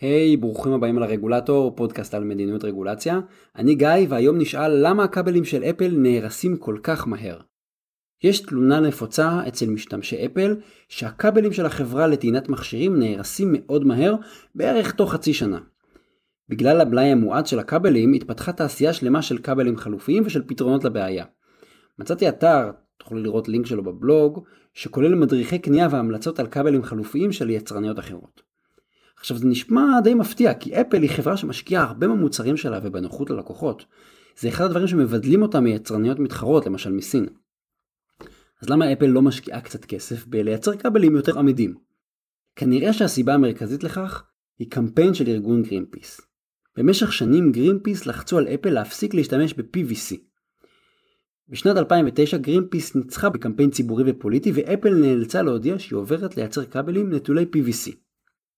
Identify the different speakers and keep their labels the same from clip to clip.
Speaker 1: היי, hey, ברוכים הבאים לרגולטור, פודקאסט על מדיניות רגולציה. אני גיא, והיום נשאל למה הכבלים של אפל נהרסים כל כך מהר. יש תלונה נפוצה אצל משתמשי אפל שהכבלים של החברה לטעינת מכשירים נהרסים מאוד מהר, בערך תוך חצי שנה. בגלל הבלאי המועט של הכבלים התפתחה תעשייה שלמה של כבלים חלופיים ושל פתרונות לבעיה. מצאתי אתר, תוכלו לראות לינק שלו בבלוג, שכולל מדריכי קנייה והמלצות על כבלים חלופיים של יצרניות אחרות. עכשיו זה נשמע די מפתיע, כי אפל היא חברה שמשקיעה הרבה במוצרים שלה ובנוחות ללקוחות. זה אחד הדברים שמבדלים אותה מיצרניות מתחרות, למשל מסין. אז למה אפל לא משקיעה קצת כסף בלייצר כבלים יותר עמידים? כנראה שהסיבה המרכזית לכך היא קמפיין של ארגון גרינפיס. במשך שנים גרינפיס לחצו על אפל להפסיק להשתמש ב-PVC. בשנת 2009 גרינפיס ניצחה בקמפיין ציבורי ופוליטי ואפל נאלצה להודיע שהיא עוברת לייצר כבלים נטולי PVC.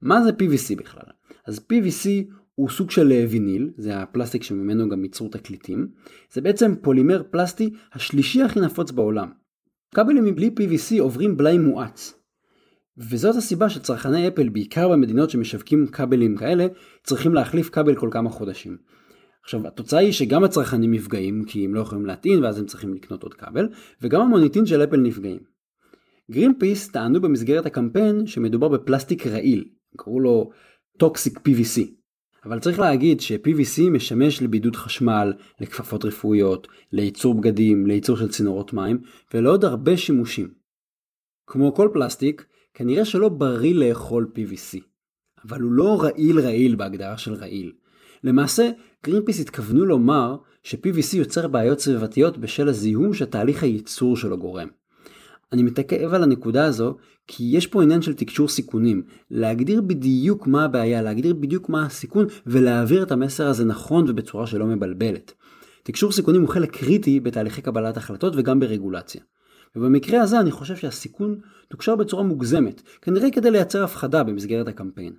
Speaker 1: מה זה PVC בכלל? אז PVC הוא סוג של אה, ויניל, זה הפלסטיק שממנו גם ייצרו תקליטים. זה בעצם פולימר פלסטי השלישי הכי נפוץ בעולם. כבלים מבלי PVC עוברים בלאי מואץ. וזאת הסיבה שצרכני אפל, בעיקר במדינות שמשווקים כבלים כאלה, צריכים להחליף כבל כל כמה חודשים. עכשיו התוצאה היא שגם הצרכנים נפגעים כי הם לא יכולים להטעין ואז הם צריכים לקנות עוד כבל, וגם המוניטין של אפל נפגעים. גרינפיס טענו במסגרת הקמפיין שמדובר בפלסטיק רעיל, קראו לו toxic PVC. אבל צריך להגיד ש-PVC משמש לבידוד חשמל, לכפפות רפואיות, לייצור בגדים, לייצור של צינורות מים, ולעוד הרבה שימושים. כמו כל פלסטיק, כנראה שלא בריא לאכול PVC. אבל הוא לא רעיל רעיל בהגדרה של רעיל. למעשה, גרינפיס התכוונו לומר ש-PVC יוצר בעיות סביבתיות בשל הזיהום שתהליך הייצור שלו גורם. אני מתעכב על הנקודה הזו כי יש פה עניין של תקשור סיכונים. להגדיר בדיוק מה הבעיה, להגדיר בדיוק מה הסיכון ולהעביר את המסר הזה נכון ובצורה שלא מבלבלת. תקשור סיכונים הוא חלק קריטי בתהליכי קבלת החלטות וגם ברגולציה. ובמקרה הזה אני חושב שהסיכון תוקשר בצורה מוגזמת, כנראה כדי לייצר הפחדה במסגרת הקמפיין.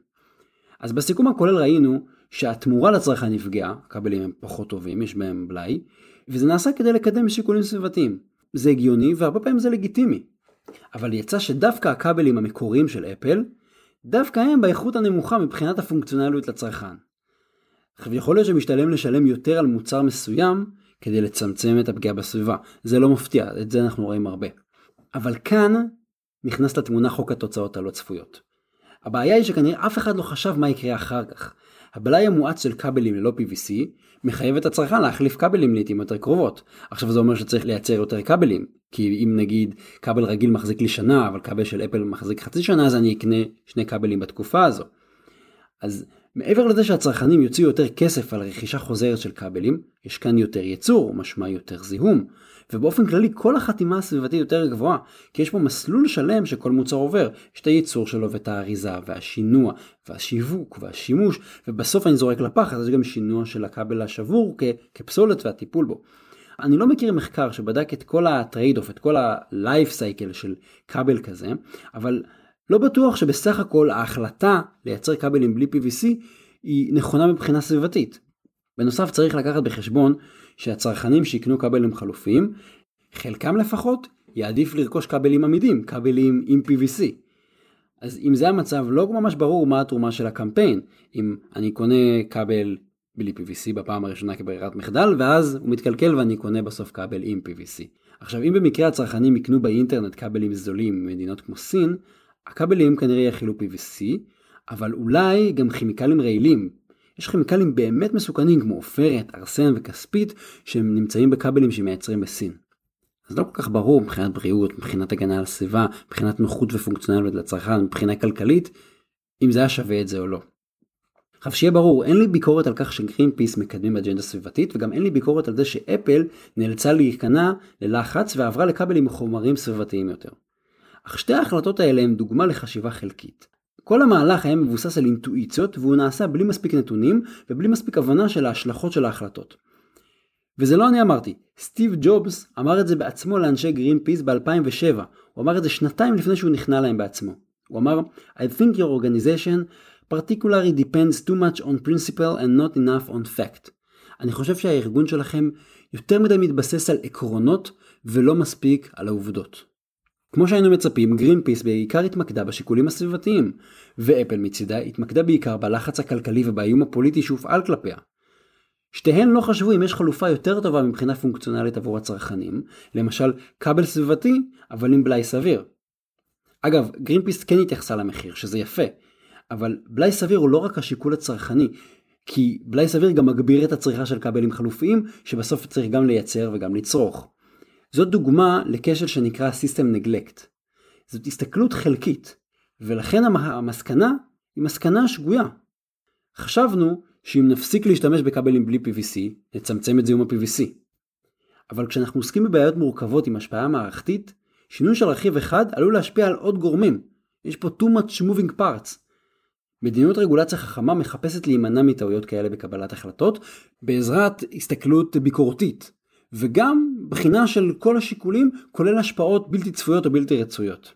Speaker 1: אז בסיכום הכולל ראינו שהתמורה לצרכן נפגעה, הכבלים הם פחות טובים, יש בהם בלאי, וזה נעשה כדי לקדם שיקולים סביבתיים. זה הגיוני והרבה פעמים זה לגיטימי. אבל יצא שדווקא הכבלים המקוריים של אפל, דווקא הם באיכות הנמוכה מבחינת הפונקציונליות לצרכן. עכשיו יכול להיות שמשתלם לשלם יותר על מוצר מסוים כדי לצמצם את הפגיעה בסביבה. זה לא מפתיע, את זה אנחנו רואים הרבה. אבל כאן נכנס לתמונה חוק התוצאות הלא צפויות. הבעיה היא שכנראה אף אחד לא חשב מה יקרה אחר כך. הבלאי המואץ של כבלים ללא PVC מחייב את הצרכן להחליף כבלים לעיתים יותר קרובות. עכשיו זה אומר שצריך לייצר יותר כבלים, כי אם נגיד כבל רגיל מחזיק לי שנה אבל כבל של אפל מחזיק חצי שנה אז אני אקנה שני כבלים בתקופה הזו. אז מעבר לזה שהצרכנים יוציאו יותר כסף על רכישה חוזרת של כבלים, יש כאן יותר ייצור, משמע יותר זיהום. ובאופן כללי כל החתימה הסביבתית יותר גבוהה, כי יש פה מסלול שלם שכל מוצר עובר. יש את הייצור שלו ואת האריזה והשינוע והשיווק והשימוש, ובסוף אני זורק לפח, אז יש גם שינוע של הכבל השבור כ- כפסולת והטיפול בו. אני לא מכיר מחקר שבדק את כל ה trade-off, את כל ה-life cycle של כבל כזה, אבל לא בטוח שבסך הכל ההחלטה לייצר כבלים בלי PVC היא נכונה מבחינה סביבתית. בנוסף צריך לקחת בחשבון שהצרכנים שיקנו כבלים חלופיים, חלקם לפחות יעדיף לרכוש כבלים עמידים, כבלים עם PVC. אז אם זה המצב לא ממש ברור מה התרומה של הקמפיין, אם אני קונה כבל בלי PVC בפעם הראשונה כברירת מחדל ואז הוא מתקלקל ואני קונה בסוף כבל עם PVC. עכשיו אם במקרה הצרכנים יקנו באינטרנט כבלים זולים ממדינות כמו סין, הכבלים כנראה יכילו PVC, אבל אולי גם כימיקלים רעילים. יש כימיקלים באמת מסוכנים כמו עופרת, ארסן וכספית שהם נמצאים בכבלים שמייצרים בסין. אז לא כל כך ברור מבחינת בריאות, מבחינת הגנה על הסביבה, מבחינת נוחות ופונקציונליות לצרכן, מבחינה כלכלית, אם זה היה שווה את זה או לא. עכשיו שיהיה ברור, אין לי ביקורת על כך שגרין פיס מקדמים אג'נדה סביבתית, וגם אין לי ביקורת על זה שאפל נאלצה להיכנע ללחץ ועברה לכבלים מחומרים סביבתיים יותר. אך שתי ההחלטות האלה הן דוגמה לחשיבה חלקית. כל המהלך היה מבוסס על אינטואיציות והוא נעשה בלי מספיק נתונים ובלי מספיק הבנה של ההשלכות של ההחלטות. וזה לא אני אמרתי, סטיב ג'ובס אמר את זה בעצמו לאנשי גרינפיס ב-2007, הוא אמר את זה שנתיים לפני שהוא נכנע להם בעצמו. הוא אמר, I think your organization particularly depends too much on principle and not enough on fact. אני חושב שהארגון שלכם יותר מדי מתבסס על עקרונות ולא מספיק על העובדות. כמו שהיינו מצפים, גרינפיס בעיקר התמקדה בשיקולים הסביבתיים, ואפל מצידה התמקדה בעיקר בלחץ הכלכלי ובאיום הפוליטי שהופעל כלפיה. שתיהן לא חשבו אם יש חלופה יותר טובה מבחינה פונקציונלית עבור הצרכנים, למשל כבל סביבתי, אבל עם בלאי סביר. אגב, גרינפיס כן התייחסה למחיר, שזה יפה, אבל בלאי סביר הוא לא רק השיקול הצרכני, כי בלאי סביר גם מגביר את הצריכה של כבלים חלופיים, שבסוף צריך גם לייצר וגם לצרוך. זאת דוגמה לכשל שנקרא System Neglect. זאת הסתכלות חלקית, ולכן המסקנה היא מסקנה שגויה. חשבנו שאם נפסיק להשתמש בכבלים בלי PVC, נצמצם את זיהום ה-PVC. אבל כשאנחנו עוסקים בבעיות מורכבות עם השפעה מערכתית, שינוי של רכיב אחד עלול להשפיע על עוד גורמים. יש פה too much moving parts. מדיניות רגולציה חכמה מחפשת להימנע מטעויות כאלה בקבלת החלטות, בעזרת הסתכלות ביקורתית, וגם בחינה של כל השיקולים, כולל השפעות בלתי צפויות או בלתי רצויות.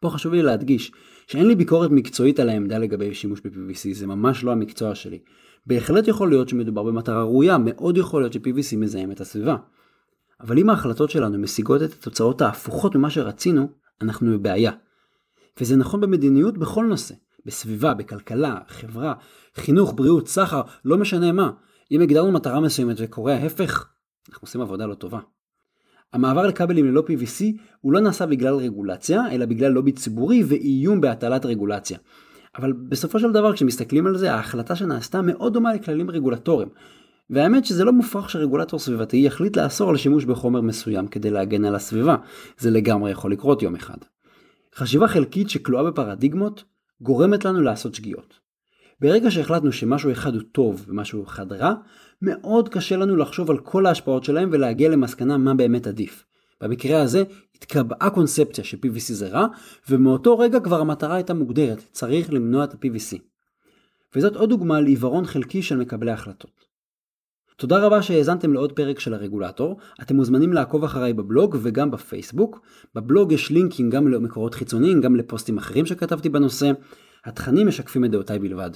Speaker 1: פה חשוב לי להדגיש שאין לי ביקורת מקצועית על העמדה לגבי שימוש ב-PVC, זה ממש לא המקצוע שלי. בהחלט יכול להיות שמדובר במטרה ראויה, מאוד יכול להיות ש-PVC מזהם את הסביבה. אבל אם ההחלטות שלנו משיגות את התוצאות ההפוכות ממה שרצינו, אנחנו בבעיה. וזה נכון במדיניות בכל נושא, בסביבה, בכלכלה, חברה, חינוך, בריאות, סחר, לא משנה מה. אם הגדרנו מטרה מסוימת וקורה ההפך, אנחנו עושים עבודה לא טובה. המעבר לכבלים ללא PVC הוא לא נעשה בגלל רגולציה, אלא בגלל לובי ציבורי ואיום בהטלת רגולציה. אבל בסופו של דבר כשמסתכלים על זה, ההחלטה שנעשתה מאוד דומה לכללים רגולטוריים. והאמת שזה לא מופרך שרגולטור סביבתי יחליט לאסור על שימוש בחומר מסוים כדי להגן על הסביבה. זה לגמרי יכול לקרות יום אחד. חשיבה חלקית שכלואה בפרדיגמות גורמת לנו לעשות שגיאות. ברגע שהחלטנו שמשהו אחד הוא טוב ומשהו אחד רע, מאוד קשה לנו לחשוב על כל ההשפעות שלהם ולהגיע למסקנה מה באמת עדיף. במקרה הזה התקבעה קונספציה ש-PVC זה רע, ומאותו רגע כבר המטרה הייתה מוגדרת, צריך למנוע את ה-PVC. וזאת עוד דוגמה לעיוורון חלקי של מקבלי החלטות. תודה רבה שהאזנתם לעוד פרק של הרגולטור, אתם מוזמנים לעקוב אחריי בבלוג וגם בפייסבוק. בבלוג יש לינקים גם למקורות חיצוניים, גם לפוסטים אחרים שכתבתי בנושא. התכנים משקפים את דעותיי בלבד.